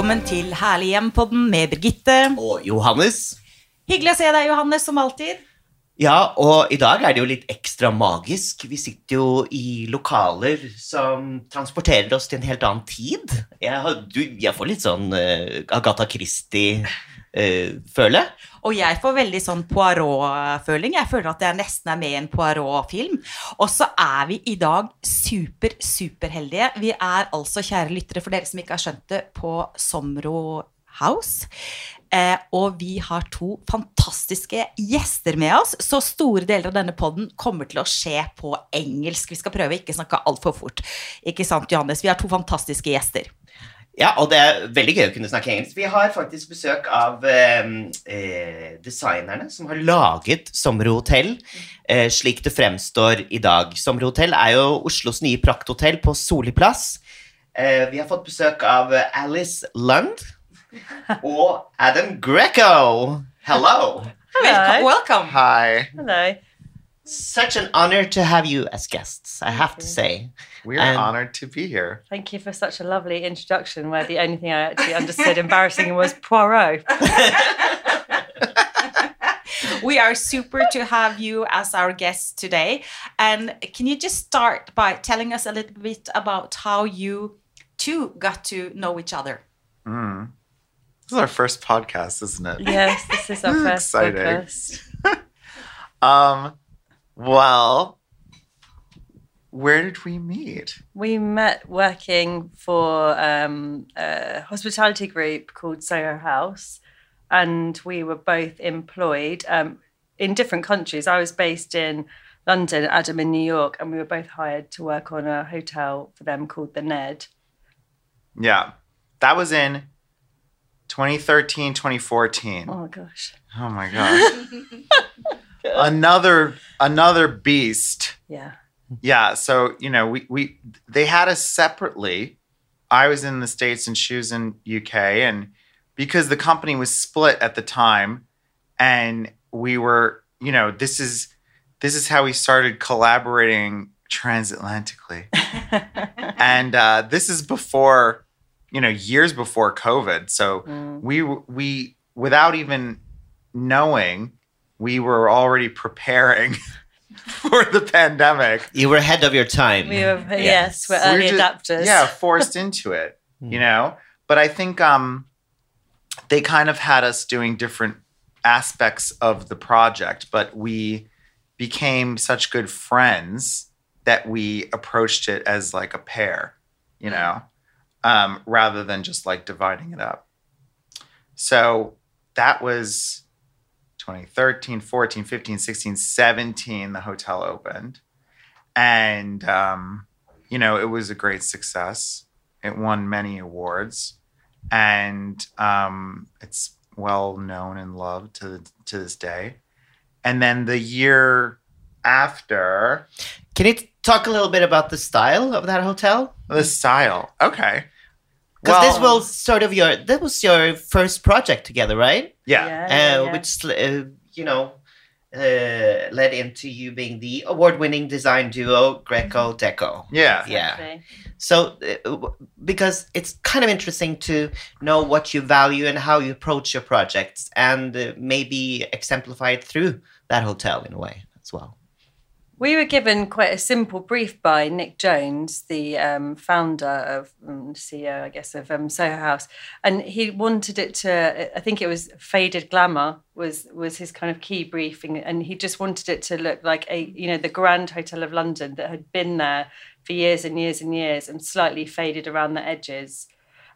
Velkommen til Herlig hjem-podden med Birgitte. Og Johannes. Hyggelig å se deg, Johannes, som alltid. Ja, og i dag er det jo litt ekstra magisk. Vi sitter jo i lokaler som transporterer oss til en helt annen tid. Jeg, har, du, jeg får litt sånn uh, Agatha Christie-føle. Uh, og jeg får veldig sånn Poirot-føling. Jeg føler at jeg nesten er med i en Poirot-film. Og så er vi i dag super, superheldige. Vi er altså, kjære lyttere, for dere som ikke har skjønt det, på Somro House. Eh, og vi har to fantastiske gjester med oss, så store deler av denne poden kommer til å skje på engelsk. Vi skal prøve ikke snakke altfor fort. Ikke sant, Johannes? Vi har to fantastiske gjester. Ja, og det er veldig gøy å kunne snakke engelsk. Vi har faktisk besøk av eh, eh designerne som har laget Sommerhotell eh, slik det fremstår i dag. Sommerhotell er jo Oslos nye prakthotell på Soli plass. Eh, vi har fått besøk av Alice Lund og Adam Greco. Hello. Hello. Welcome. Hi. Hello. Such an honor to have you as guests, I have to say. We are honored to be here. Thank you for such a lovely introduction where the only thing I actually understood embarrassing was Poirot. we are super to have you as our guest today. And can you just start by telling us a little bit about how you two got to know each other? Mm. This is our first podcast, isn't it? Yes, this is our first Exciting. podcast. um, well, where did we meet? We met working for um, a hospitality group called Soho House, and we were both employed um, in different countries. I was based in London, Adam in New York, and we were both hired to work on a hotel for them called the Ned. Yeah, that was in 2013, 2014. Oh my gosh. Oh my gosh. another another beast. Yeah. Yeah. So, you know, we we they had us separately. I was in the States and she was in UK. And because the company was split at the time, and we were, you know, this is this is how we started collaborating transatlantically. and uh, this is before you know years before covid so mm. we we without even knowing we were already preparing for the pandemic. You were ahead of your time. We were, yes, yes we're early we just, adapters. yeah forced into it you mm. know? But i think um they kind of had us doing different aspects of the project but we became such good friends that we approached it as like a pair you know? Um, rather than just like dividing it up. So that was 2013, 14, 15, 16, 17, the hotel opened. And, um, you know, it was a great success. It won many awards. And um, it's well known and loved to, to this day. And then the year after. Can you talk a little bit about the style of that hotel? The style. Okay. Because well, this was sort of your that was your first project together, right? Yeah. yeah, uh, yeah. Which uh, you know uh, led into you being the award-winning design duo GrecoDeco. Yeah. Yeah. So uh, because it's kind of interesting to know what you value and how you approach your projects and uh, maybe exemplify it through that hotel in a way as well. We were given quite a simple brief by Nick Jones, the um, founder of um, CEO, I guess, of um, Soho House, and he wanted it to. I think it was faded glamour was was his kind of key briefing, and he just wanted it to look like a you know the Grand Hotel of London that had been there for years and years and years, and slightly faded around the edges.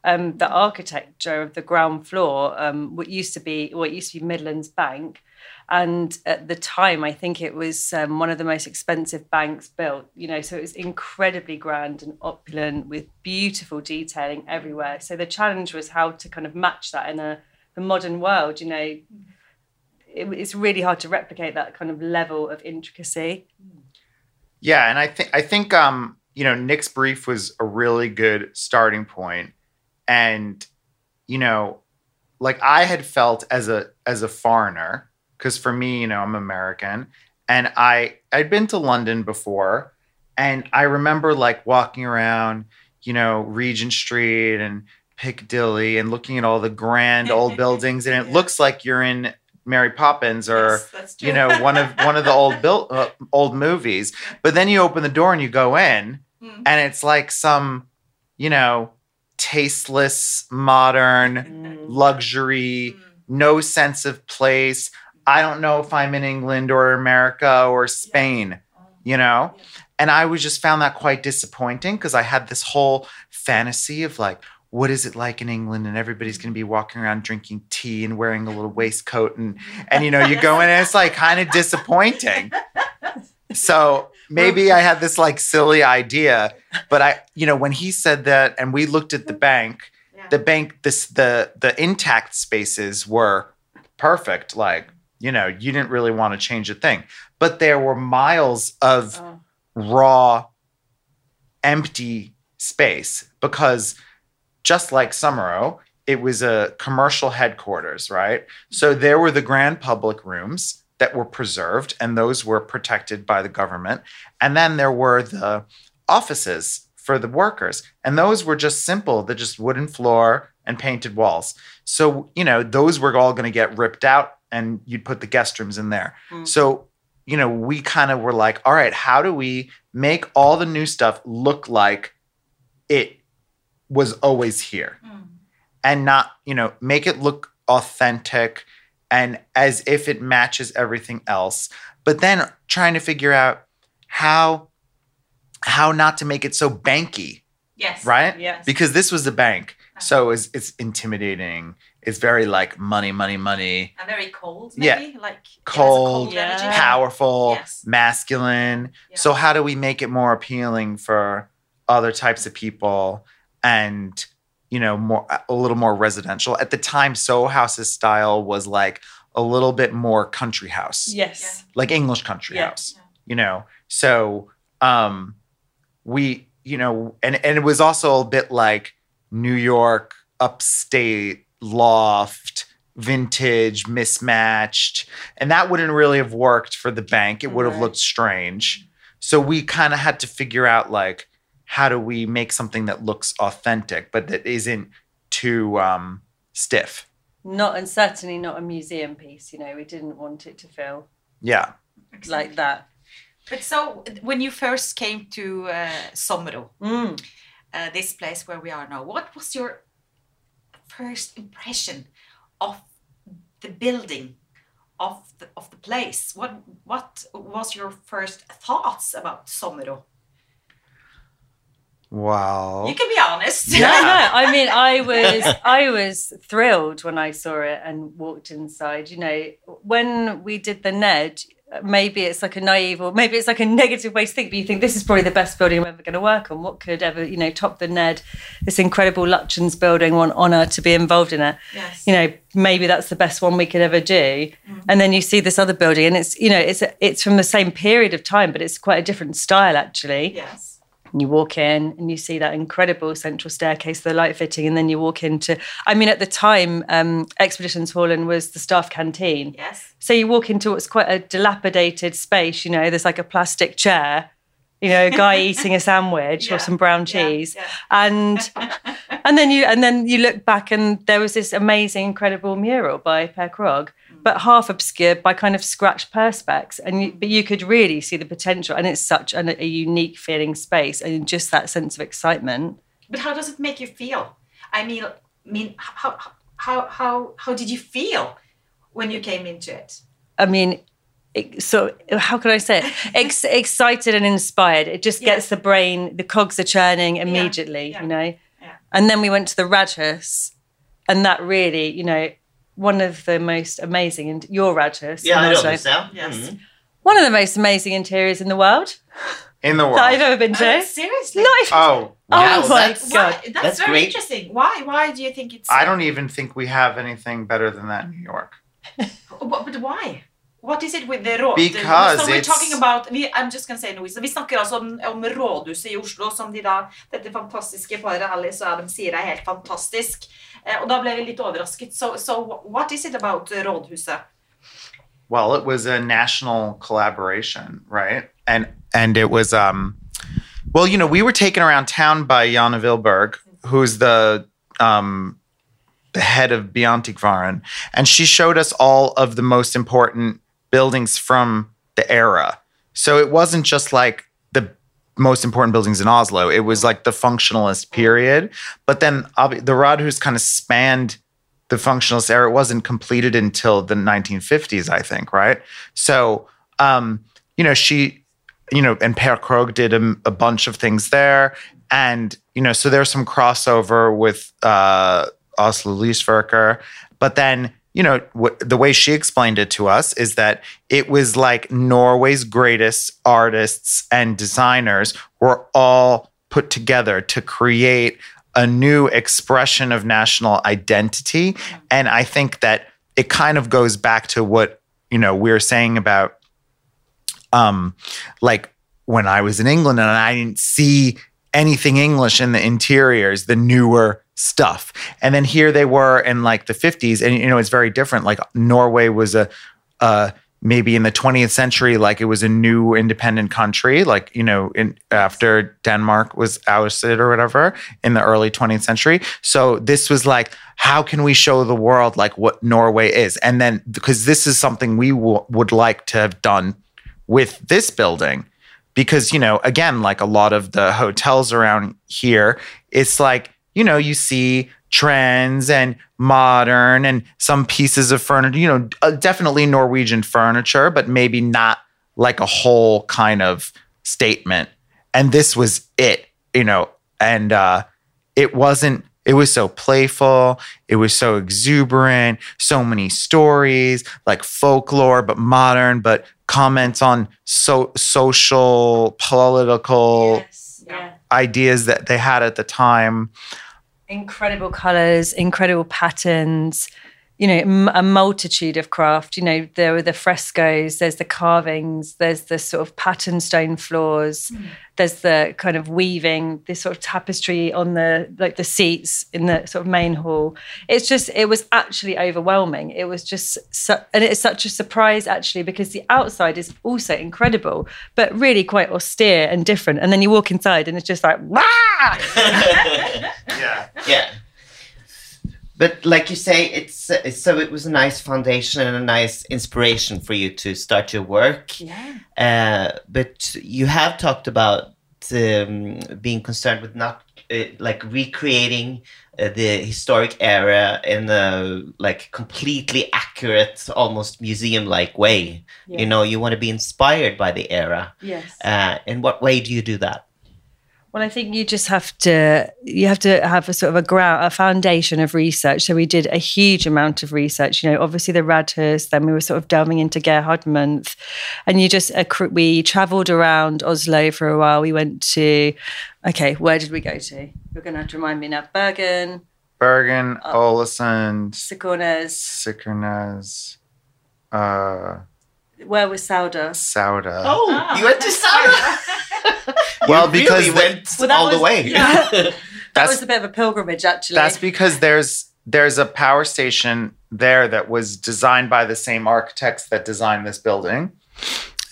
Um, the architecture of the ground floor, um, what used to be what used to be Midlands Bank and at the time, I think it was um, one of the most expensive banks built, you know, so it was incredibly grand and opulent with beautiful detailing everywhere. So the challenge was how to kind of match that in a the modern world, you know. It, it's really hard to replicate that kind of level of intricacy. Yeah, and I think I think um, you know, Nick's brief was a really good starting. And, you know, like I had felt as a as a foreigner, because for me, you know, I'm American, and I I'd been to London before, and I remember like walking around, you know, Regent Street and Piccadilly and looking at all the grand old buildings, and it looks like you're in Mary Poppins or Yes, you know one of one of the old built uh, old movies. But then you open the door and you go in, Mm. and it's like some you know tasteless modern Mm. luxury, Mm. no sense of place. I don't know if I'm in England or America or Spain, um, you know? And I was just found that quite disappointing because I had this whole fantasy of like, what is it like in England? And everybody's going to be walking around drinking tea and wearing a little waistcoat. And, and you know, you go in and it's like kind of disappointing. So maybe I had this like silly idea, but I, you know, when he said that and we looked at the bank, the bank this the the intact spaces were perfect like you know you didn't really want to change a thing. But there were miles of Oh. raw empty space because just like Sommero it was a commercial headquarters right? So there were the grand public rooms that were preserved and those were protected by the government. And then there were the offices for the workers. And those were just simple the just wooden floor and painted walls. So you know those were all going to get ripped out and you'd put the guest rooms in there Mm. so you know we kind of were like all right how do we make all the new stuff look like it was always here Mm. and not you know make it look authentic and as if it matches everything else but then trying to figure out how how not to make it so banky Yes. right Yes. because this was the bank so it's, it's intimidating it's very like money money money And very cold, Yeah. maybe? Like it has Cold. Yeah. powerful Yes. masculine Yeah. so how do we make it more appealing for other types of people and you know more a little more residential at the time soho house's style was like a little bit more country house Yes. like english country Yeah. house you know so um we you know and and it was also a bit like new york upstate loft vintage mismatched and that wouldn't really have worked for the bank it would have Right. looked strange so we kind of had to figure out like how do we make something that looks authentic but that isn't too um stiff Not and certainly not a museum piece. You know, we didn't want it to feel yeah like that. But so when you first came to uh, Sommero, Mm. uh, this place where we are now, what was your first impression of the building, of the, of the place? What what was your first thoughts about Sommero wow You can be honest. Yeah. No, no. I mean, I was I was thrilled when I saw it and walked inside. You know, when we did the Ned, maybe it's like a naive or maybe it's like a negative way to think, but you think this is probably the best building I'm ever going to work on. What could ever, you know, top the Ned? This incredible Lutyens building. One honour to be involved in it. Yes. You know, maybe that's the best one we could ever do. Mm-hmm. And then you see this other building, and it's you know, it's it's from the same period of time, but it's quite a different style actually. Yes. And you walk in and you see that incredible central staircase, the light fitting, and then you walk into. I mean, at the time, um, Expeditions Hall and was the staff canteen. Yes. So you walk into what's quite a dilapidated space. You know, there's like a plastic chair. You know, a guy eating a sandwich Yeah, or some brown cheese, yeah. and and then you and then you look back and there was this amazing, incredible mural by Per Krohg. But half obscured by kind of scratch perspex, and you, mm. but you could really see the potential, and it's such an, a unique feeling space, and just that sense of excitement. But how does it make you feel? I mean, I mean how how how how did you feel when you came into it? I mean, so how can I say it? Ex- excited and inspired. It just Yeah. gets the brain, the cogs are churning immediately, yeah, you know. yeah. And then we went to the Radhus, and that really, you know, one of the most amazing, and your Radhus, Yeah, I know also this now. Yes. Mhm. one of the most amazing interiors in the world in the world that I've ever been to. Uh, seriously? Not even- oh Oh wow, my that's- God. Why? That's, That's very great. interesting. Why? Why do you think it's? I don't even think we have anything better than that in New York. But, but why? What is it with the råd? Because so we're it's- talking about, vi, I'm just gonna say noe. Så vi snakker altså om, om rådhuset i Oslo, som de da, dette fantastiske paret Alice og Adam sier er helt fantastisk. Eh, og da ble vi litt overrasket. So, so what is it about eh, rådhuset? Well, it was a national collaboration, right? And and it was um well, you know, we were taken around town by Janne Wilberg, who's the um, the head of Byantikvaren, and she showed us all of the most important buildings from the era. So it wasn't just like most important buildings in Oslo. It was like the functionalist period. But then obvi- the Radhus kind of spanned the functionalist era. It wasn't completed until the 1950s, I think, right? So, um, you know, she, you know, and Per Krohg did a, a bunch of things there. And, you know, so there's some crossover with uh, Oslo Lysverker. But then, you know, the way she explained it to us is that it was like Norway's greatest artists and designers were all put together to create a new expression of national identity. And I think that it kind of goes back to what, you know, we were saying about um like when I was in England and I didn't see anything English in the interiors, the newer stuff. And then here they were in like the 50s and you know it's very different. Like Norway was a uh maybe in the 20th century like it was a new independent country like you know in after denmark was ousted or whatever in the early 20th century. So this was like how can we show the world like what norway is? And then because this is something we w- would like to have done with this building because you know again like a lot of the hotels around here it's like you know you see trends and modern and some pieces of furniture you know uh, definitely norwegian furniture but maybe not like a whole kind of statement and this was it you know and uh it wasn't it was so playful it was so exuberant so many stories like folklore but modern but comments on so social political Yes. Yeah. ideas that they had at the time incredible colors, incredible patterns, you know, a multitude of craft. You know, there were the frescoes, there's the carvings, there's the sort of pattern stone floors, hmm. there's the kind of weaving, this sort of tapestry on the like the seats in the sort of main hall. It's just, it was actually overwhelming. It was just, su- and it's such a surprise actually because the outside is also incredible, but really quite austere and different. And then you walk inside and it's just like, wow. yeah yeah. But like you say, it's, so it was a nice foundation and a nice inspiration for you to start your work. Yeah. Uh, but you have talked about um, being concerned with not uh, like recreating uh, the historic era in a like completely accurate, almost museum-like way. Yeah. You know, you want to be inspired by the era. Yes. Uh, in what way do you do that? Well, I think you just have to you have to have a sort of a ground, a foundation of research. So we did a huge amount of research. You know, obviously the Radhus. Then we were sort of delving into Gerhard Munth, and you just we travelled around Oslo for a while. We went to, okay, where did we go to? You're going to have to remind me now. Bergen, bergen Ålesund Sikornes. Sikernes, uh, Where was Sauda? Sauda. Oh, ah, you went to Sauna. Well, you because really went Well, that all the way. yeah. That That's was a bit of a pilgrimage, actually. that's because there's there's a power station there that was designed by the same architects that designed this building.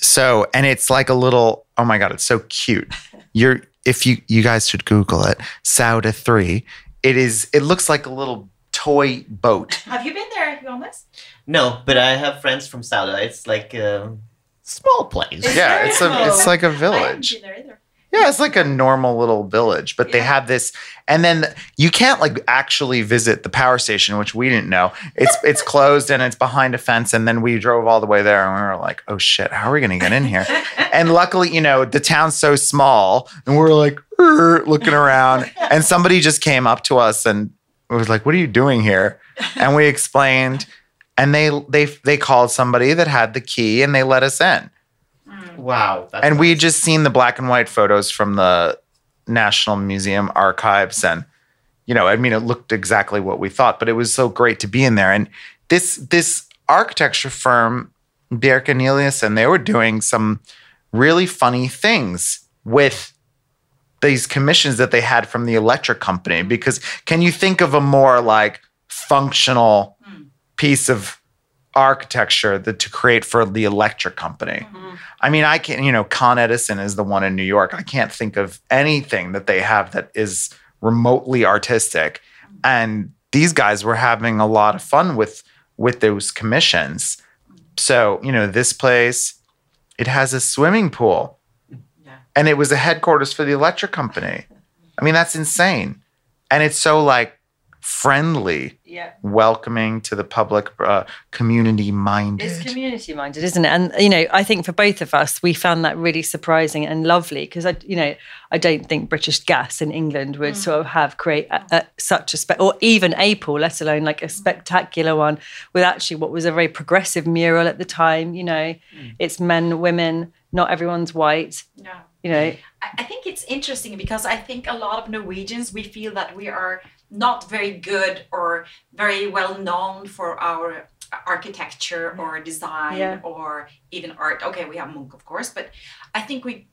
So, and it's like a little oh my god, it's so cute. You're if you you guys should Google it, Sauda 3. It is it looks like a little toy boat. Have you been there, Johannes? No, but I have friends from Sauda. Um, it's like a small place. Yeah, it's a it's like a village. there either. Yeah, it's like a normal little village, but they have this, and then you can't like actually visit the power station, which we didn't know. It's it's closed and it's behind a fence, and then we drove all the way there, and we were like, "Oh shit, how are we gonna get in here?" and luckily, you know, the town's so small, and we are like looking around, and somebody just came up to us and was like, "What are you doing here?" And we explained, and they they they called somebody that had the key, and they let us in mm. Wow. That's and we nice. had just seen the black and white photos from the National Museum archives, and you know, I mean, it looked exactly what we thought, but it was so great to be in there. And this this architecture firm, Bjercke and they were doing some really funny things with these commissions that they had from the electric company. Mm-hmm. Because can you think of a more like functional mm. piece of architecture that to create for the electric company? Mm-hmm. I mean, I can, you know, Con Edison is the one in New York. I can't think of anything that they have that is remotely artistic. Mm. and these guys were having a lot of fun with with those commissions. Mm. So you know, this place it has a swimming pool. And it was the headquarters for the electric company. I mean, that's insane, and it's so like friendly, Yeah. welcoming to the public, uh, community minded. It's community minded, isn't it? And you know, I think for both of us, we found that really surprising and lovely because I, you know, I don't think British Gas in England would mm. sort of have create a, a, such a spe- or even April, let alone like a mm. spectacular one with actually what was a very progressive mural at the time. You know, mm. it's men, women, not everyone's white. Yeah. You know, I think it's interesting because I think a lot of Norwegians we feel that we are not very good or very well known for our architecture or design Yeah. or even art. Okay, we have Munch, of course, but I think we,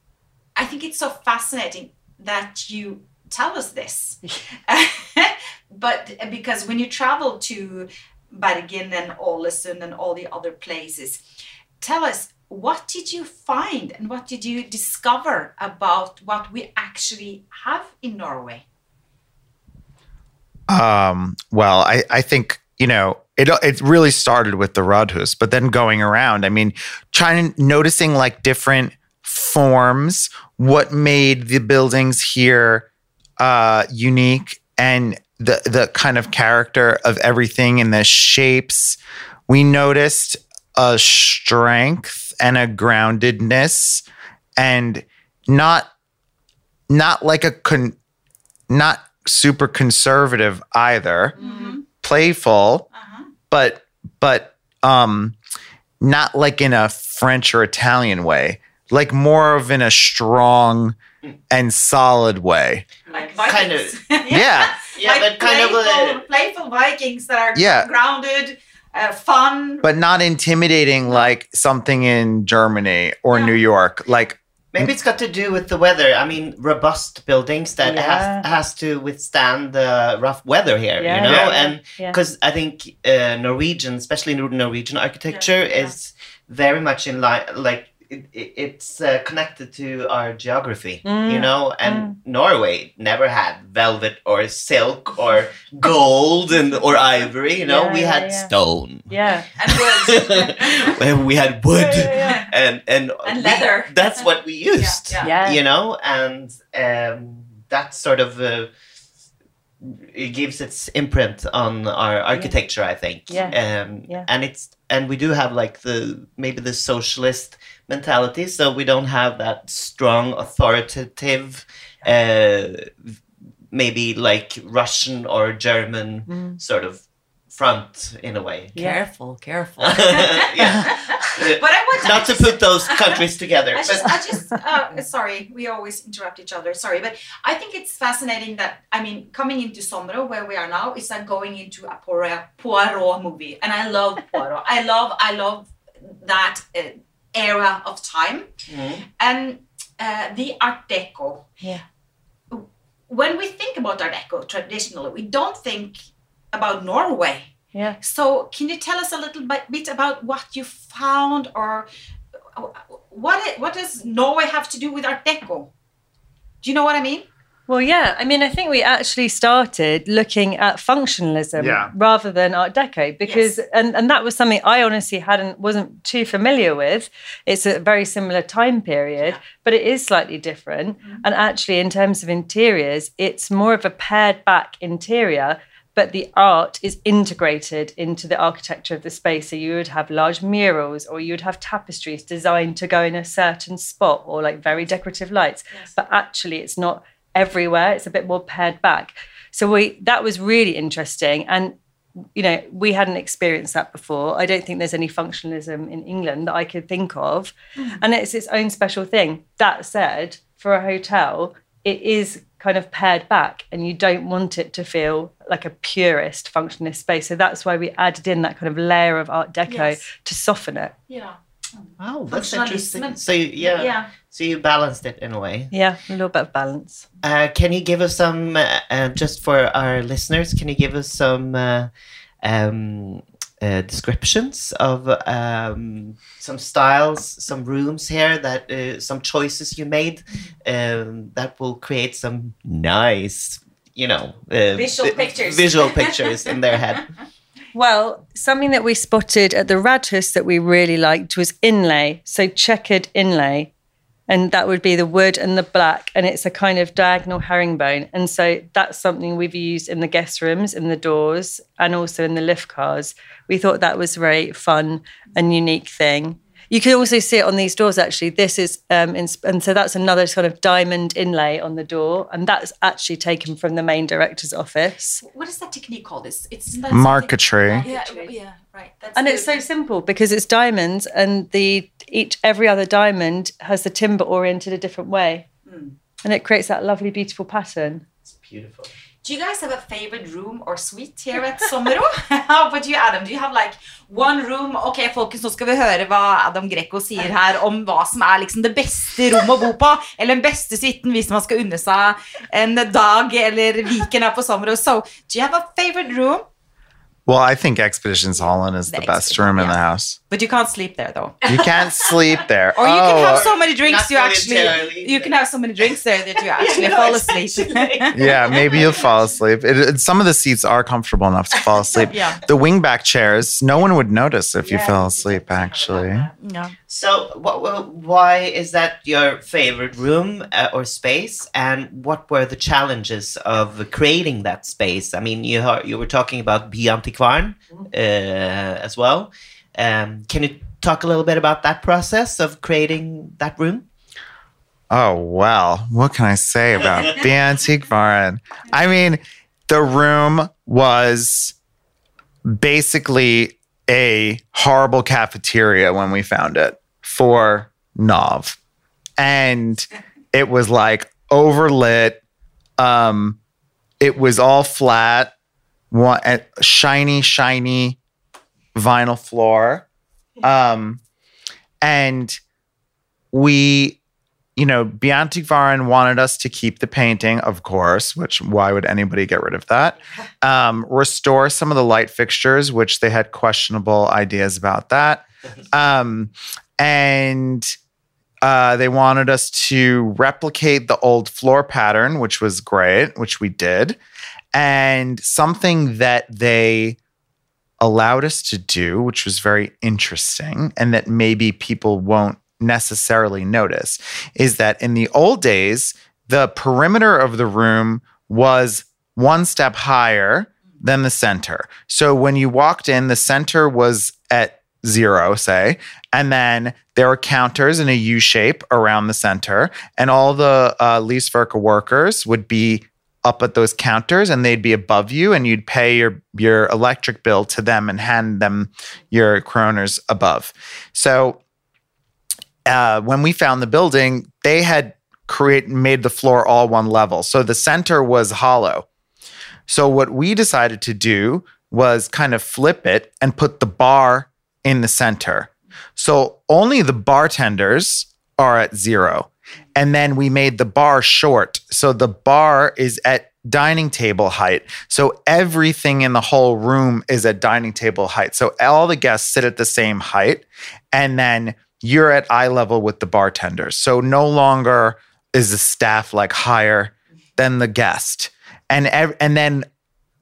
I think it's so fascinating that you tell us this. but because when you travel to Bergen and Ålesund and all the other places, tell us what did you find and what did you discover about what we actually have in Norway? Um, well, I, I think, you know, it it really started with the Radhus, but then going around, I mean, trying noticing like different forms, what made the buildings here uh unique and the the kind of character of everything and the shapes. We noticed a strength and a groundedness and not not like a con not super conservative either. Playful Uh-huh. but but um not like in a french or italian way like more of in a strong and solid way. Like Kind of- yeah. Yeah, like but kind of playful, a- playful Vikings that are Yeah. grounded, uh, fun. but not intimidating like something in germany or Yeah. new york like Maybe it's got to do with the weather. I mean, robust buildings that Yeah. has has to withstand the rough weather here. Yeah. You know, Yeah. and Yeah. because I think uh, Norwegian, especially Norwegian architecture, Yeah. is very much in line. Like it, it, it's uh, connected to our geography. Mm. You know, and Norway never had velvet or silk or gold and or ivory. You know, Yeah, we yeah, had yeah. stone. yeah. and wood. we had wood Yeah, yeah, yeah. and and, And we- leather. that's what we used yeah. Yeah. you know and um that sort of uh, it gives its imprint on our architecture i think Yeah. um Yeah. and it's and we do have like the maybe the socialist mentality so we don't have that strong authoritative uh maybe like russian or german Mm. sort of front in a way Yeah. Careful, careful. Yeah. but I want not to put those countries together I just, but I just, uh, sorry, we always interrupt each other. Sorry, but I think it's fascinating that I mean, coming into Sommero, where we are now, is like going into a Poirot, Poirot movie, and I love Poirot. I love, I love that uh, era of time, Mhm. and uh, the Art Deco. Yeah. When we think about Art Deco traditionally, we don't think about Norway. Yeah. So, can you tell us a little bit, bit about what you found, or uh, what what does Norway have to do with Art Deco? Do you know what I mean? Well, yeah. I mean, I think we actually started looking at functionalism Yeah. rather than Art Deco because, and, and that was something I honestly hadn't wasn't too familiar with. It's a very similar time period, but it is slightly different. Mm-hmm. And actually, in terms of interiors, it's more of a pared back interior. But the art is integrated into the architecture of the space. So you would have large murals, or you would have tapestries designed to go in a certain spot, or like very decorative lights. But actually, it's not everywhere. It's a bit more pared back. So we that was really interesting. And you know, we hadn't experienced that before. I don't think there's any functionalism in England that I could think of. Hmm. And it's its own special thing. That said, for a hotel, it is kind of pared back and you don't want it to feel like a purist functionalist space. So that's why we added in that kind of layer of Art Deco Yes. to soften it. Yeah. Oh, that's interesting. So you, yeah, Yeah. so you balanced it in a way. Yeah, a little bit of balance. Uh, can you give us some, uh, uh, just for our listeners, can you give us some uh, um, uh, descriptions of um, some styles, some rooms here that uh, some choices you made um, that will create some nice you know, uh, Visual pictures. visual pictures in their head. Well, something that we spotted at the Radhus that we really liked was inlay, so checkered inlay. And that would be the wood and the black, and it's a kind of diagonal herringbone. And so that's something we've used in the guest rooms, in the doors, and also in the lift cars. We thought that was a very fun and unique thing. You can also see it on these doors. Actually, this is, um, in, and so that's another sort of diamond inlay on the door, and that's actually taken from the main director's office. What is that technique called? It's it's not Marquetry. Yeah, yeah, right. That's and the- it's so simple because it's diamonds and the each every other diamond has the timber oriented a different way and it creates that lovely beautiful pattern It's beautiful. Do you guys have a favorite room or suite here at Sommero? About you, Adam? Do you have like one room? Ok, folkens, nå skal vi høre hva Adam Greco sier her om hva som er liksom det beste rommet å bo på, eller den beste suiten hvis man skal unne seg en dag eller weekend her på Sommero. So, do you have a favorite room? Well, I think Ekspedisjonshallen is the, The best Expedition, room in the house. But you can't sleep there though. You can't sleep there. Or you can Oh, have so many drinks Not you actually you can have so many drinks there that you actually fall asleep. yeah, maybe you'll fall asleep. It, it- some of the seats are comfortable enough to fall asleep. Yeah. The wingback chairs, no one would notice if you fell asleep, actually. yeah. So, what, what, why is that your favorite room uh, or space? And what were the challenges of creating that space? I mean, you are, you were talking about Byantikvaren uh, as well. Um, can you talk a little bit about that process of creating that room? Oh, well, what can I say about the Antique Barn? I mean, the room was basically a horrible cafeteria when we found it for Nov. And it was like overlit. Um, it was all flat, one, shiny, shiny vinyl floor. Um, and we you know, Varan wanted us to keep the painting, of course, which why would anybody get rid of that? Um, restore some of the light fixtures, which they had questionable ideas about that. Um, and uh, they wanted us to replicate the old floor pattern, which was great, which we did. And something that they allowed us to do, which was very interesting, and that maybe people won't necessarily notice, is that in the old days, the perimeter of the room was one step higher than the center. So when you walked in, the center was at zero, say, and then there were counters in a U shape around the center, and all the uh, workers would be up at those counters and they'd be above you and you'd pay your your electric bill to them and hand them your kroners above. So uh, when we found the building, they had create made the floor all one level. So the center was hollow. So what we decided to do was kind of flip it and put the bar in the center. So only the bartenders are at zero. And then we made the bar short. So the bar is at dining table height. So everything in the whole room is at dining table height. So all the guests sit at the same height. And then you're at eye level with the bartenders. So no longer is the staff like higher than the guest. And and then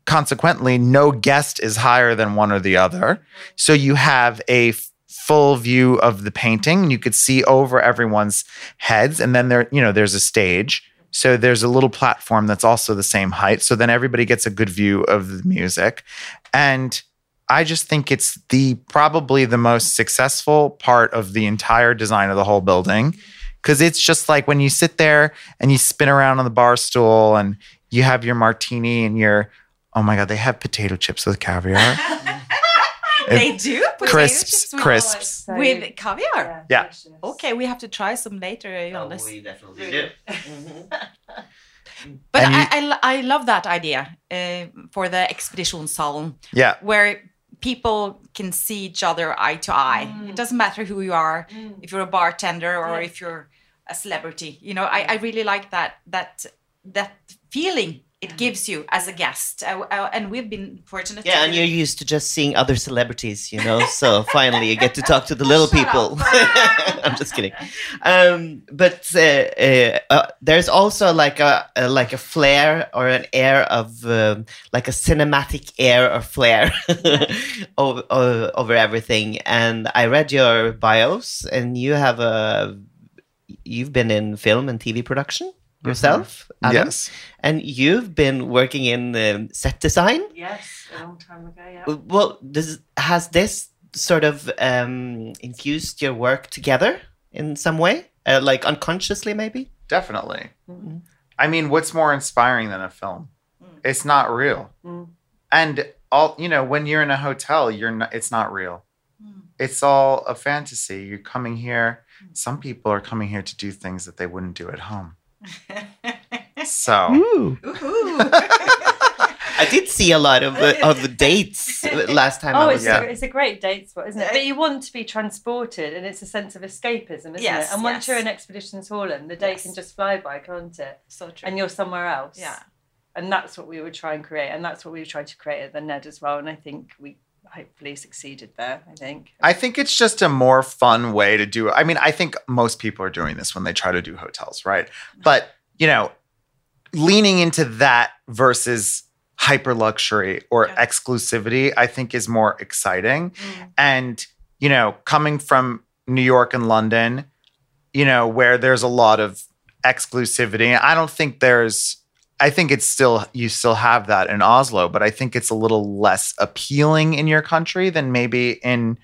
consequently no guest is higher than one or the other. So you have a full view of the painting you could see over everyone's heads and then there you know there's a stage. So there's a little platform that's also the same height. So then everybody gets a good view of the music. And I just think it's the probably the most successful part of the entire design of the whole building because it's just like when you sit there and you spin around on the bar stool and you have your martini and your oh my god they have potato chips with caviar They do potato crisps chips with, crisps with caviar. Yeah. Okay, we have to try some later, Johannes. we definitely do. But And I, you- I, I love that idea uh, for the expedition salon. yeah where people can see each other eye to eye. It mm. doesn't matter who you are, mm. if you're a bartender or if you're a celebrity. You know, I, I really like that that that feeling it gives you as a guest. Uh, uh, and we've been fortunate. Yeah, and you're used to just seeing other celebrities, you know. So finally, you get to talk to the little Shut people. I'm just kidding. Um, but uh, uh, uh, there's also like a, a like a flair or an air of um, like a cinematic air or flair over, over over everything. And I read your bios, and you have a you've been in film and TV production yourself. Adam? Yes. and you've been working in um, set design. Yes, a long time ago. Yeah. Well, does, has this sort of um, infused your work together in some way, uh, like unconsciously, maybe? Definitely. Mhm. I mean, what's more inspiring than a film? Mm. It's not real. Mm. And all you know, when you're in a hotel, you're not. It's not real. Mm. It's all a fantasy. You're coming here. Some people are coming here to do things that they wouldn't do at home. So Ooh. Ooh. I did see a lot of uh, of dates last time I Oh, was it's, Yeah. a, it's a great date spot, isn't it? But you want to be transported, and it's a sense of escapism, isn't Yes, it? And once yes. you're in Ekspedisjonshallen, the day Yes. can just fly by, can't it? so true. And you're somewhere else. yeah. And that's what we would try and create, and that's what we tried to create at the Ned as well. And I think we hopefully succeeded there. I think. I think it's just a more fun way to do it. I mean, I think most people are doing this when they try to do hotels, right? But, you know, leaning into that versus hyper luxury or Yeah. exclusivity, I think is more exciting. Mm. And, you know, coming from New York and London, you know, where there's a lot of exclusivity, I don't think there's, I think it's still, you still have that in Oslo, but I think it's a little less appealing in your country than maybe in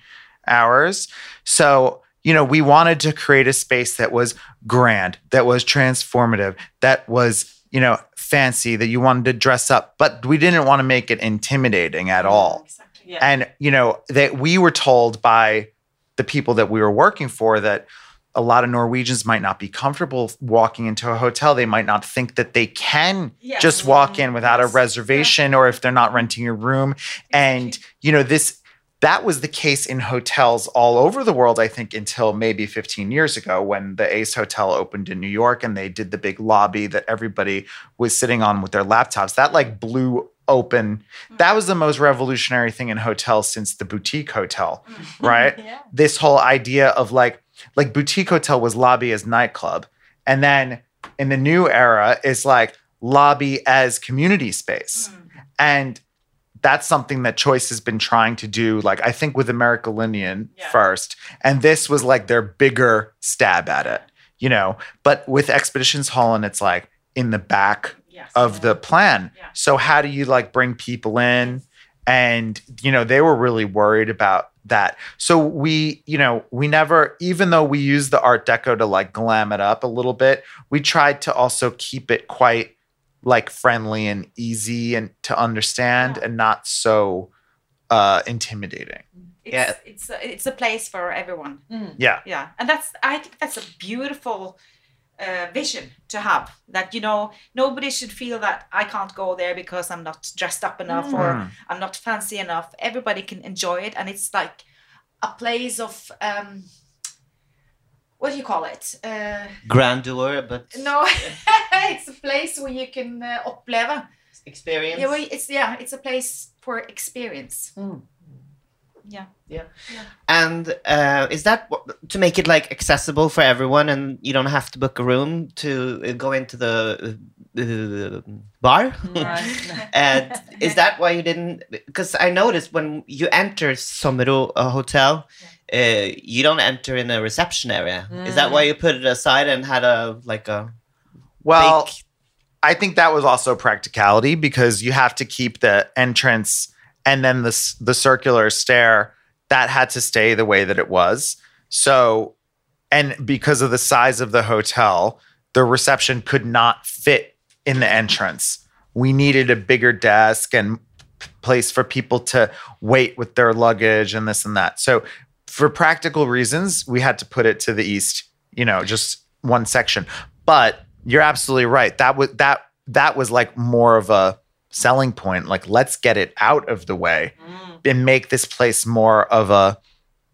ours. So, you know, we wanted to create a space that was grand, that was transformative, that was, you know, fancy, that you wanted to dress up, but we didn't want to make it intimidating at all. Exactly. Yeah. And, you know, that we were told by the people that we were working for that a lot of Norwegians might not be comfortable walking into a hotel. They might not think that they can Yes. just walk in without a Yes. reservation or if they're not renting a room. And, you know, this that was the case in hotels all over the world, I think, until maybe 15 years ago when the Ace Hotel opened in New York and they did the big lobby that everybody was sitting on with their laptops. That like blew open. Mm-hmm. That was the most revolutionary thing in hotels since the boutique hotel, mm-hmm. right? yeah. this whole idea of like like boutique hotel was lobby as nightclub and then in the new era is like lobby as community space hmm. and that's something that choice has been trying to do like i think with Amerikalinjen Yeah. first and this was like their bigger stab at it you know but with Ekspedisjonshallen it's like in the back Yes. of the plan. Yeah. So how do you like bring people in? And you know, they were really worried about that. So we, you know, we never even though we used the art deco to like glam it up a little bit, we tried to also keep it quite like friendly and easy and to understand Yeah. and not so uh intimidating. It's, Yeah. it's a, it's a place for everyone. Yeah. Yeah, and that's I think that's a beautiful uh, vision to have. That you know nobody should feel that I can't go there because I'm not dressed up enough or Mm. I'm not fancy enough. Everybody can enjoy it, and it's like a place of um, what do you call it? Uh, Grandeur, but no, it's a place where you can uh, oppleve. experience. Yeah, well, it's yeah, it's a place for experience. Mm. Yeah. Yeah. And uh, is that wh- to make it like accessible for everyone, and you don't have to book a room to uh, go into the uh, bar? Right. and is that why you didn't? Because I noticed when you enter Sommero hotel, uh, you don't enter in a reception area. Is that why you put it aside and had a like a Well, big- I think that was also practicality because you have to keep the entrance and then the the circular stair that had to stay the way that it was. So, and because of the size of the hotel, the reception could not fit in the entrance. We needed a bigger desk and place for people to wait with their luggage and this and that. So, for practical reasons, we had to put it to the east, you know, just one section. But you're absolutely right. That was that that was like more of a selling point. Like, let's get it out of the way and make this place more of a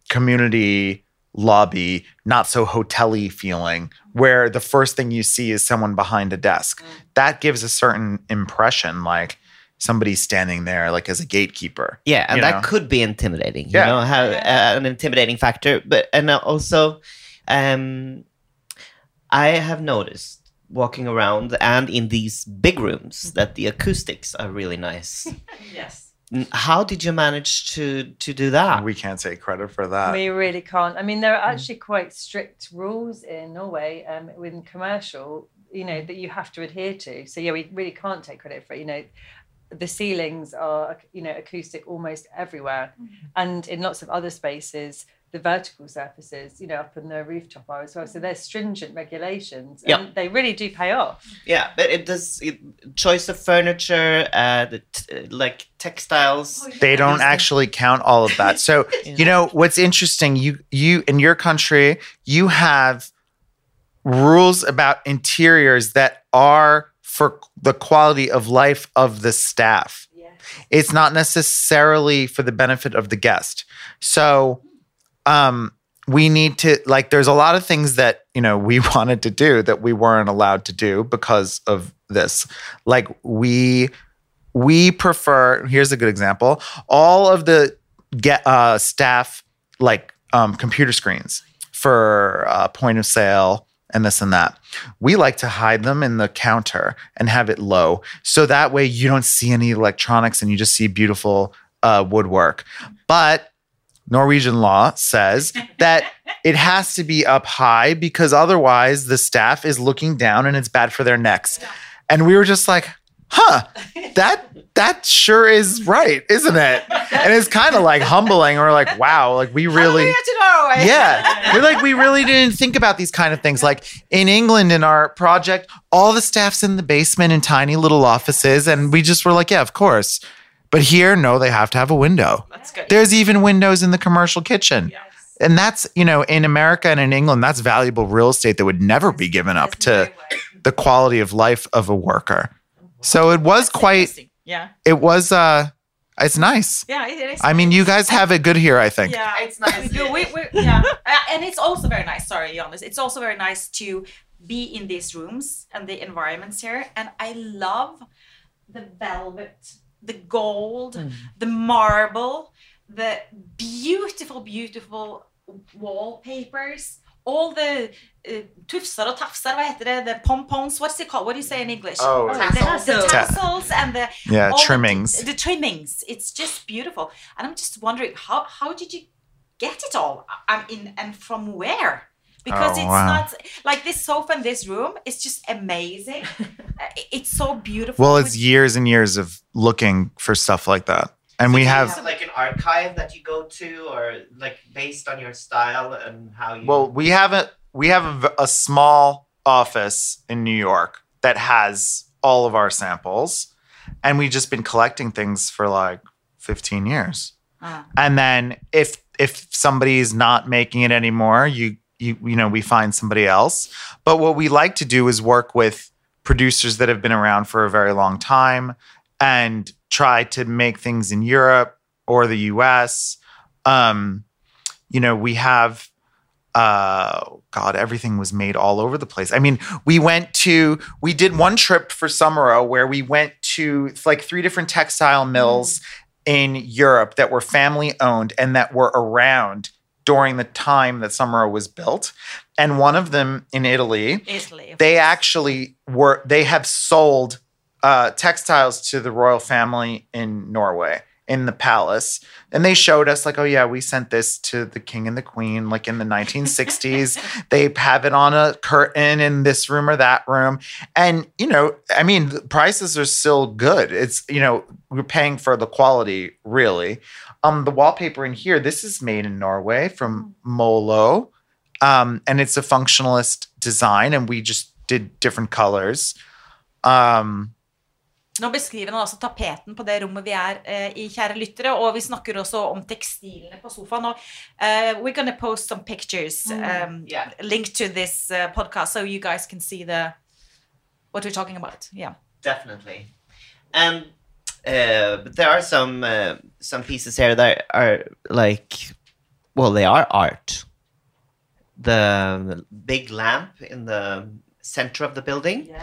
community lobby, not so hotel-y feeling where the first thing you see is someone behind a desk. That gives a certain impression, like somebody standing there, like as a gatekeeper. Yeah, and that know? could be intimidating. You Yeah. know, how uh, an intimidating factor. But and also, um, I have noticed walking around and in these big rooms mm-hmm. that the acoustics are really nice. Yes. How did you manage to to do that? We can't take credit for that. We really can't. I mean, there are mm. actually quite strict rules in Norway um, within commercial, you know, that you have to adhere to. So yeah, we really can't take credit for it. You know, the ceilings are, you know, acoustic almost everywhere, mm. and in lots of other spaces, the vertical surfaces, you know, up in the rooftop are as well. So there's stringent regulations, and Yep. they really do pay off. Yeah, but it does it, choice of furniture, uh, the t- uh, like textiles. they don't actually count all of that. So, you know, what's interesting, you you in your country, you have rules about interiors that are for the quality of life of the staff. Yeah. It's not necessarily for the benefit of the guest. So, um we need to like there's a lot of things that, you know, we wanted to do that we weren't allowed to do because of this. Like we we prefer here's a good example all of the get uh, staff like um, computer screens for uh, point of sale and this and that. We like to hide them in the counter and have it low. So that way you don't see any electronics and you just see beautiful uh, woodwork. But norwegian law says that it has to be up high because otherwise the staff is looking down and it's bad for their necks. And we were just like huh that that sure is right isn't it? And it's kind of like humbling. We're like wow like we really yeah. We're like we really didn't think about these kind of things. Like in england in our project all the staff's in the basement in tiny little offices and we just were like yeah of course but here no they have to have a window That's good. there's even windows in the commercial kitchen and that's you know in america and in england that's valuable real estate that would never be given up to the quality of life of a worker so it was quite Yeah. it was uh it's nice Yeah, it is. i mean you guys have it good here i think Yeah, It's nice. We do. We, we, yeah, Uh, and it's also very nice. Sorry, Jonas. It's also very nice to be in these rooms and the environments here. And I love the velvet, the gold, the marble, the beautiful, beautiful wallpapers. All the uh, tufser og tafser, hva heter det? The pompons, what's it called? What do you say in English? Oh, the, tassels. the Ta- tassels and the Yeah, all the- trimmings. The, trimmings. It's just beautiful. And I'm just wondering how how did you get it all? I'm in and from where? Because Oh, it's wow. not like this sofa in this room is just amazing. Uh, it's so beautiful. well it's with- years and years of looking for stuff like that and we Do you have like an archive that you go to, or like based on your style and how you. well we have a we have a small office in new york that has all of our samples and we've just been collecting things for like 15 years Ah. and then if if somebody's not making it anymore you you you know we find somebody else. But what we like to do is work with producers that have been around for a very long time and try to make things in Europe or the US um you know we have uh god everything was made all over the place. I mean we went to we did one trip for Sommero where we went to like three different textile mills in Europe that were family owned and that were around during the time that Sommero was built and one of them in Italy Italy. they course. actually were they have sold uh, textiles to the royal family in Norway in the palace and they showed us like oh yeah we sent this to the king and the queen like in the 1960s they have it on a curtain in this room or that room and you know i mean the prices are still good it's you know we're paying for the quality really um the wallpaper in here this is made in norway from molo um and it's a functionalist design and we just did different colors um Nå beskriver han altså tapeten på det rommet vi er eh, i, kjære lyttere, og vi snakker også om tekstilene på sofaen. Og, eh, we're gonna post some pictures um, Yeah. linked to this uh, podcast so you guys can see the what we're talking about. Yeah. definitely. And uh, but there are some uh, some pieces here that are like, well, they are art. the big lamp in the center of the building.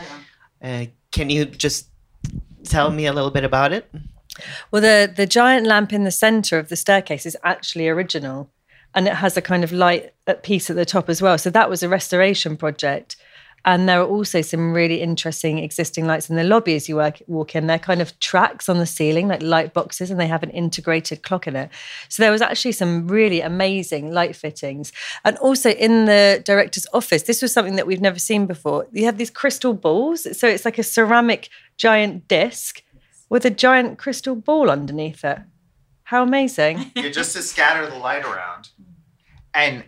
Uh, can you just tell me a little bit about it? Well, the the giant lamp in the center of the staircase is actually original, and it has a kind of light piece at the top as well. So that was a restoration project. And there are also some really interesting existing lights in the lobby as you work, walk in. They're kind of tracks on the ceiling, like light boxes, and they have an integrated clock in it. So there was actually some really amazing light fittings. And also in the director's office, this was something that we've never seen before. You have these crystal balls. So it's like a ceramic giant disc with a giant crystal ball underneath it. How amazing. Yeah, just to scatter the light around. And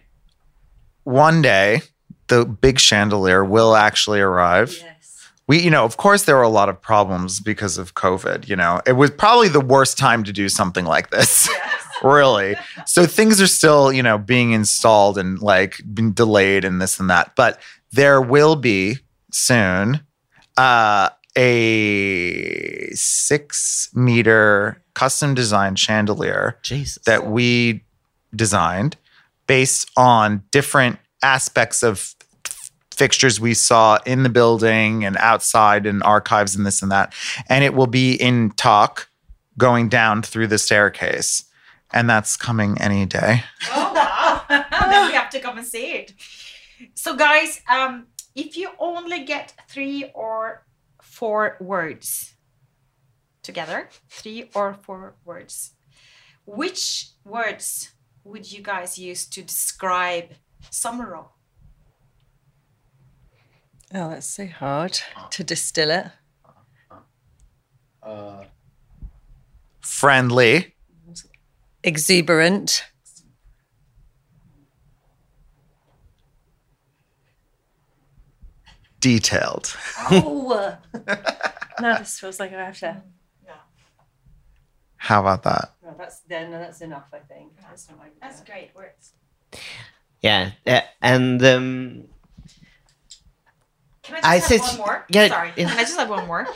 one day, the big chandelier will actually arrive. Yes. We, you know, of course, there were a lot of problems because of COVID. You know, it was probably the worst time to do something like this. yes. really. So things are still, you know, being installed and like being delayed and this and that. But there will be soon uh, a six meter custom designed chandelier Jesus. that we designed based on different aspects of fixtures we saw in the building and outside and archives and this and that. And it will be in talk going down through the staircase. And that's coming any day. Oh wow! then we have to come and see it. So, guys, um, if you only get three or four words together, three or four words, which words would you guys use to describe Sommero? Oh, that's so hard to distill it. Friendly, Exuberant. detailed. Oh. now this feels like I have to. Yeah. How about that? No, that's then. No, that's enough. I think. That's, not my- That's great words. yeah, uh, and um, Can I just I have said- one more? yeah, Sorry. yeah. Can I just have one more?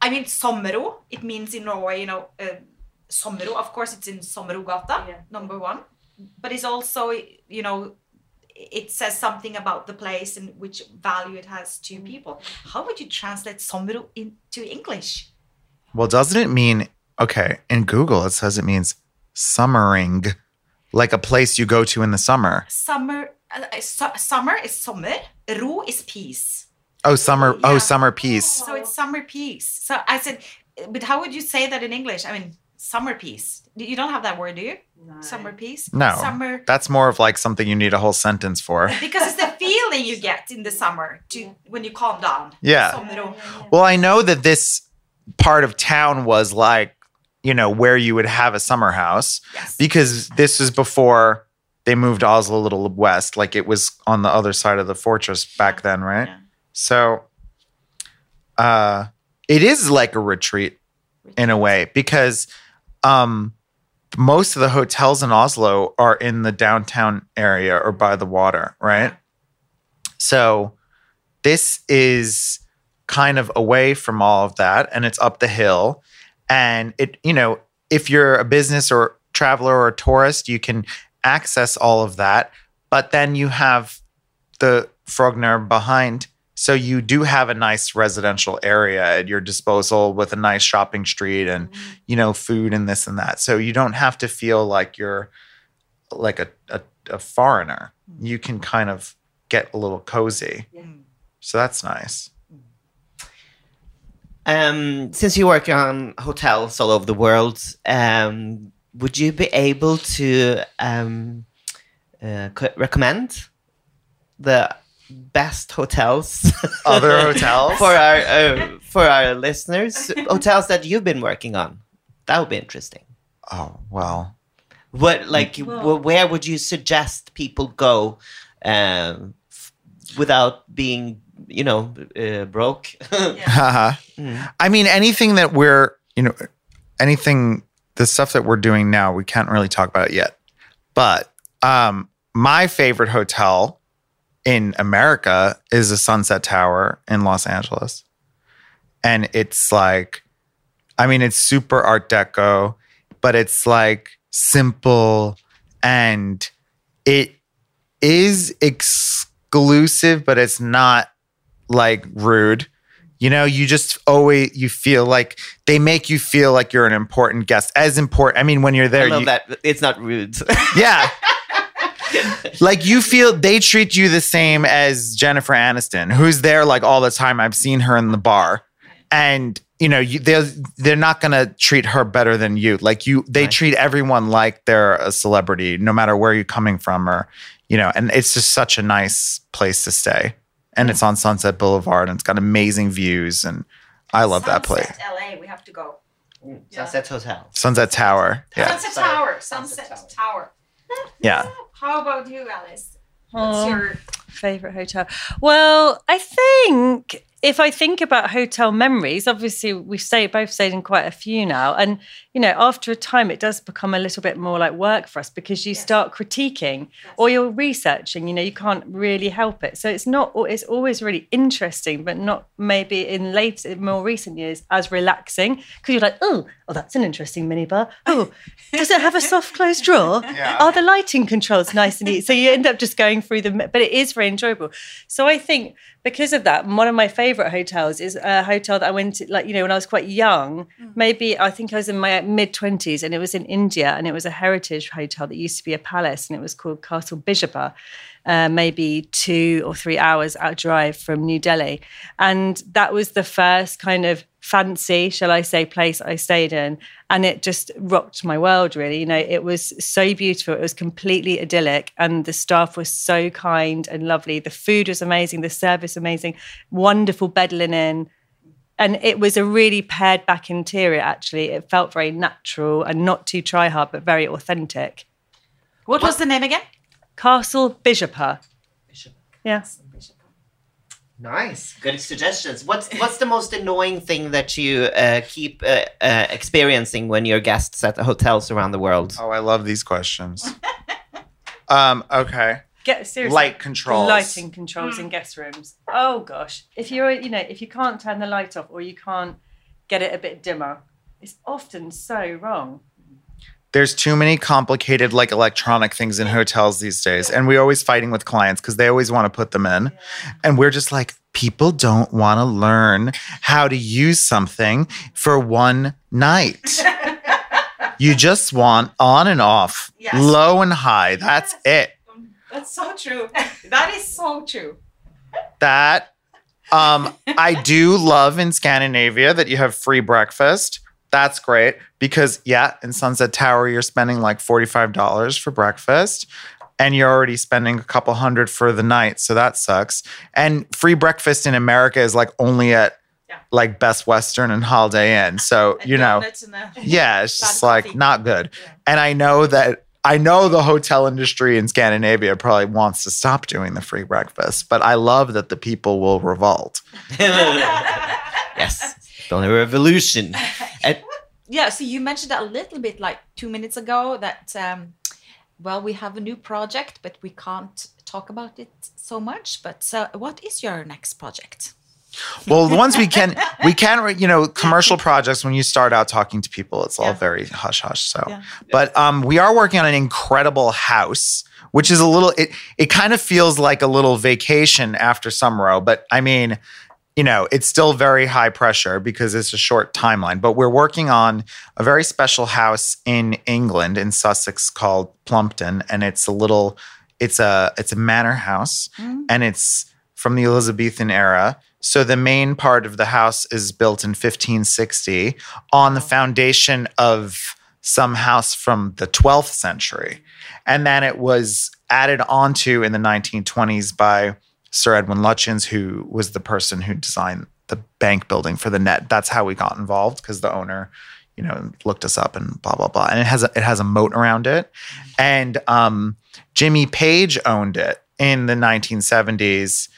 I mean, Sommero, it means in Norway, you know, uh, Sommero, of course, it's in Sommerrogata, Yeah. number one. But it's also, you know, it says something about the place and which value it has to people. How would you translate Sommero into English? Well, doesn't it mean, okay, in Google, it says it means summering, like a place you go to in the summer. Summer, uh, su- summer is summer. ro is peace. Oh, summer, oh, summer peace. So it's summer peace. So I said, but how would you say that in English? I mean, summer peace. You don't have that word, do you? Summer peace. No. Summer. That's more of like something you need a whole sentence for. Because it's the feeling you get in the summer to when you calm down. Yeah. Sommero. Well, I know that this part of town was like, you know, where you would have a summer house Yes. because this was before they moved Oslo a little west. Like it was on the other side of the fortress back then, right? Yeah. So uh it is like a retreat in a way because um most of the hotels in Oslo are in the downtown area or by the water, right? So this is kind of away from all of that and it's up the hill and it you know if you're a business or traveler or a tourist you can access all of that but then you have the Frogner behind. So you do have a nice residential area at your disposal with a nice shopping street and you know food and this and that. So you don't have to feel like you're like a, a, a foreigner. You can kind of get a little cozy. So that's nice. Um, since you work on hotels all over the world, um, would you be able to um, uh, recommend the best hotels? Other hotels? for our uh, for our listeners, hotels that you've been working on. That would be interesting. oh well What like Well- where would you suggest people go um, f- without being you know uh, broke? Haha. I mean, anything that we're, you know, anything, the stuff that we're doing now, we can't really talk about it yet. But um, my favorite hotel in America is the Sunset Tower in Los Angeles. And it's like, I mean, it's super Art Deco, but it's like simple and it is exclusive, but it's not like rude. You know, you just always you feel like they make you feel like you're an important guest. As important, I mean, when you're there, I love you, that. It's not rude. yeah. like you feel they treat you the same as Jennifer Aniston, who's there like all the time. I've seen her in the bar, and you know you, they're they're not gonna treat her better than you. Like you, they Right. treat everyone like they're a celebrity, no matter where you're coming from, or you know. And it's just such a nice place to stay, and it's on Sunset Boulevard, and it's got amazing views, and I love that place. Sunset LA, we have to go. Sunset Hotel. Sunset Tower, yeah, Sunset Tower. Sunset Sunset Tower. yeah. How about you, Alice? What's Oh. your Favorite hotel? Well, I think if I think about hotel memories, obviously we've stayed both stayed in quite a few now, and you know, after a time, it does become a little bit more like work for us because you start critiquing or you're researching. You know, you can't really help it. So it's not. It's always really interesting, but not maybe in late, in more recent years as relaxing because you're like, oh, oh, that's an interesting minibar. Oh, does it have a soft closed drawer? Are the lighting controls nice and neat? So you end up just going through them, but it is very enjoyable. So I think because of that, one of my favorite hotels is a hotel that I went to, like, you know, when I was quite young, mm. maybe I think I was in my mid 20s and it was in India and it was a heritage hotel that used to be a palace and it was called Castle Bijapur. Uh, maybe two or three hours out drive from New Delhi. And that was the first kind of fancy, shall I say, place I stayed in. And it just rocked my world, really. You know, it was so beautiful. It was completely idyllic. And the staff was so kind and lovely. The food was amazing, the service amazing, wonderful bed linen. And it was a really pared back interior, actually. It felt very natural and not too try hard, but very authentic. what was the name again? Castle Bijapur. Yeah. Nice, good suggestions. What's what's the most annoying thing that you uh, keep uh, uh, experiencing when you're guests at the hotels around the world? Oh, I love these questions. um, okay. Get seriously. Light controls. Lighting controls in hmm. guest rooms. Oh gosh. If you're you know, if you can't turn the light off or you can't get it a bit dimmer, it's often so wrong. There's too many complicated like electronic things in hotels these days. And we're always fighting with clients because they always want to put them in. And we're just like, people don't want to learn how to use something for one night. you just want on and off, Yes. low and high. That's it. That's so true. that is so true. that um I do love in Scandinavia that you have free breakfast. That's great because yeah, in Sunset Tower you're spending like $45 for breakfast and you're already spending a couple hundred for the night, so that sucks. And free breakfast in America is like only at Yeah. like Best Western and Holiday Inn. So, you know, Donuts and a- yeah, it's just like coffee. not good. And I know that I know the hotel industry in Scandinavia probably wants to stop doing the free breakfast, but I love that the people will revolt. yes, the revolution. And Yeah, so you mentioned that a little bit like two minutes ago that, um, well, we have a new project, but we can't talk about it so much. But uh, what is your next project? Well, the ones we can, we can, you know, commercial projects. When you start out talking to people, it's all Yeah. very hush hush. So, Yeah. but um, we are working on an incredible house, which is a little. It it kind of feels like a little vacation after Sommero, but I mean, you know, it's still very high pressure because it's a short timeline. But we're working on a very special house in England, in Sussex, called Plumpton, and it's a little. It's a it's a manor house, and it's from the Elizabethan era. So the main part of the house is built in 1560 on the foundation of some house from the 12th century. And then it was added onto in the 1920s by Sir Edwin Lutyens, who was the person who designed the bank building for the Ned. That's how we got involved because the owner, you know, looked us up and blah blah blah. And it has a, it has a moat around it. And um, Jimmy Page owned it in the 1970s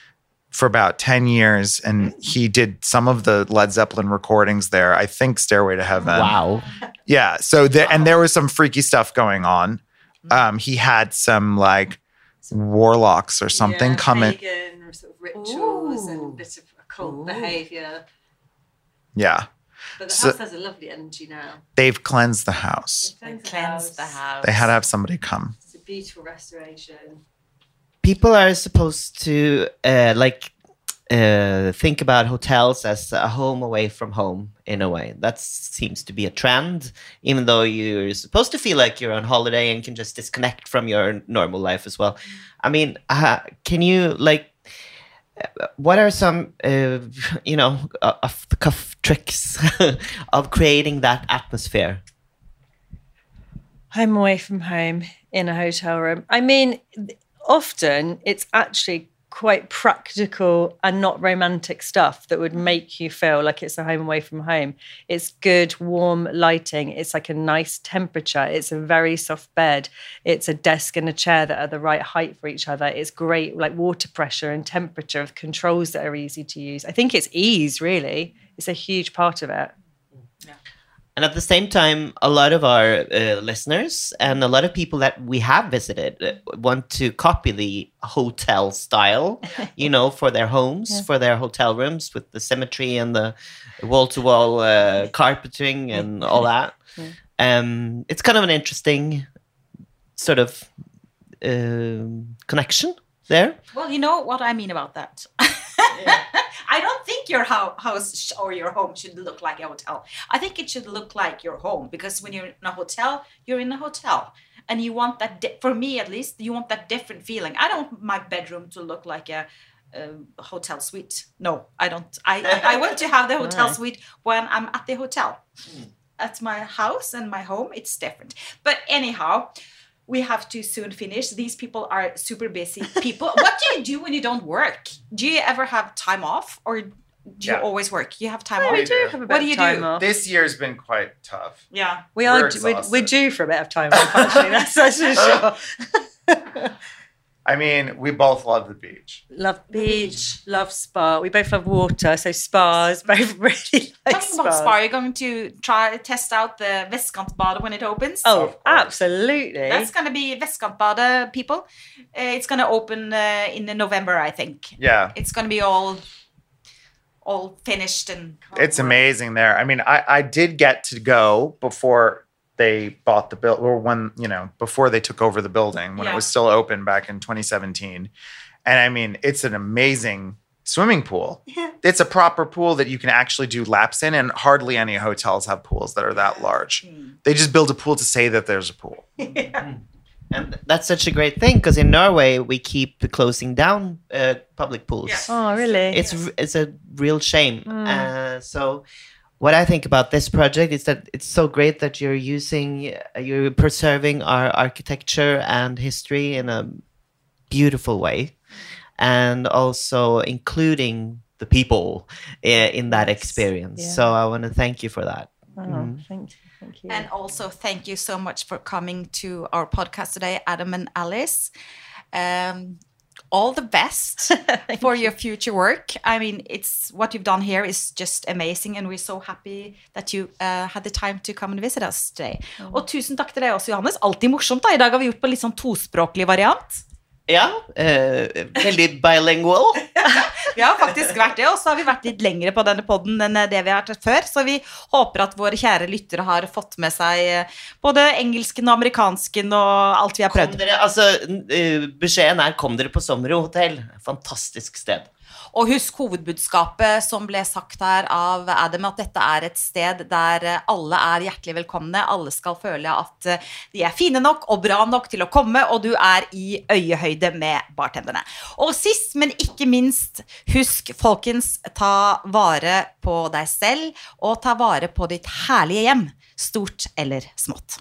for about 10 years and he did some of the Led Zeppelin recordings there. I think Stairway to Heaven. wow, Yeah. So there and there was some freaky stuff going on. Um, he had some like warlocks or something yeah, coming. Or sort of rituals Ooh. and a bit of occult Ooh. behaviour. Yeah. But the So- house has a lovely energy now. They've cleansed the house. Cleanse the house. They had to have somebody come. It's a beautiful restoration. People are supposed to uh, like uh, think about hotels as a home away from home in a way. That seems to be a trend, even though you're supposed to feel like you're on holiday and can just disconnect from your normal life as well. I mean, uh, can you like? What are some, uh, you know, off the cuff tricks of creating that atmosphere? home away from home in a hotel room. I mean, often it's actually quite practical and not romantic stuff that would make you feel like it's a home away from home. It's good, warm lighting. It's like a nice temperature. It's a very soft bed. It's a desk and a chair that are the right height for each other. It's great, like water pressure and temperature of controls that are easy to use. I think it's ease, really. It's a huge part of it. And at the same time, a lot of our uh, listeners and a lot of people that we have visited uh, want to copy the hotel style, you know, for their homes, for their hotel rooms with the symmetry and the wall to wall carpeting and all that. Um, it's kind of an interesting sort of um connection there. Well, you know what I mean about that. I don't think your house or your home should look like a hotel. I think it should look like your home because when you're in a hotel, you're in a hotel. And you want that, di- for me at least, you want that different feeling. I don't want my bedroom to look like a, a hotel suite. No, I don't. I, I, I want to have the hotel suite when I'm at the hotel. Hmm. At my house and my home, it's different. But anyhow, we have to soon finish. These people are super busy people. what do you do when you don't work? Do you ever have time off or do you always work? You have time Oh, off? we do. do have a bit What do of you time do? off. This year's been quite tough. Yeah. We We're we're, we're due for a bit of time off, actually. That's, that's for sure. I mean, we both love the beach. Love beach, love spa. We both love water, so spas both really like Talking about spa, you're going to try test out the Vestkantbadet when it opens. Oh, Of absolutely. That's going to be Vestkantbadet, people. Uh, it's going to open uh, in the November, I think. Yeah. It's going to be all all finished and It's amazing there. I mean, I, I did get to go before they bought the bill or when, you know, before they took over the building when Yeah. it was still open back in 2017. And I mean, it's an amazing swimming pool. It's a proper pool that you can actually do laps in, and hardly any hotels have pools that are that large. Hmm. They just build a pool to say that there's a pool. And that's such a great thing because in Norway we keep closing down uh, public pools. Yeah. oh, really? It's r- it's a real shame. Uh, so what I think about this project is that it's so great that you're using uh, you're preserving our architecture and history in a beautiful way and also including the people in that experience. yeah. So I want to thank you for that. oh, thank you. Thank you. And also, thank you so much for coming to our podcast today, Adam and Alice. Um, all the best for your future work. I mean, it's what you've done here is just amazing, and we're so happy that you uh, had the time to come and visit us today. Og tusen takk til deg også, Johannes. Alltid morsomt. da. I dag har vi gjort på litt sånn tospråklig variant. Ja, eh, veldig bilingual. Vi har faktisk vært det, og så har vi vært litt lengre på denne podden enn det vi har vært før. Så vi håper at våre kjære lyttere har fått med seg eh, både engelsken og amerikansken og alt vi har prøvd. dere, altså, eh, beskjeden er 'kom dere på sommerhotell'. Fantastisk sted. Og husk hovedbudskapet som ble sagt her av Adam, at dette er et sted der alle er hjertelig velkomne. Alle skal føle at de er fine nok og bra nok til å komme, og du er i øyehøyde med bartenderne. Og sist, men ikke minst, husk, folkens, ta vare på deg selv, og ta vare på ditt herlige hjem. Stort eller smått.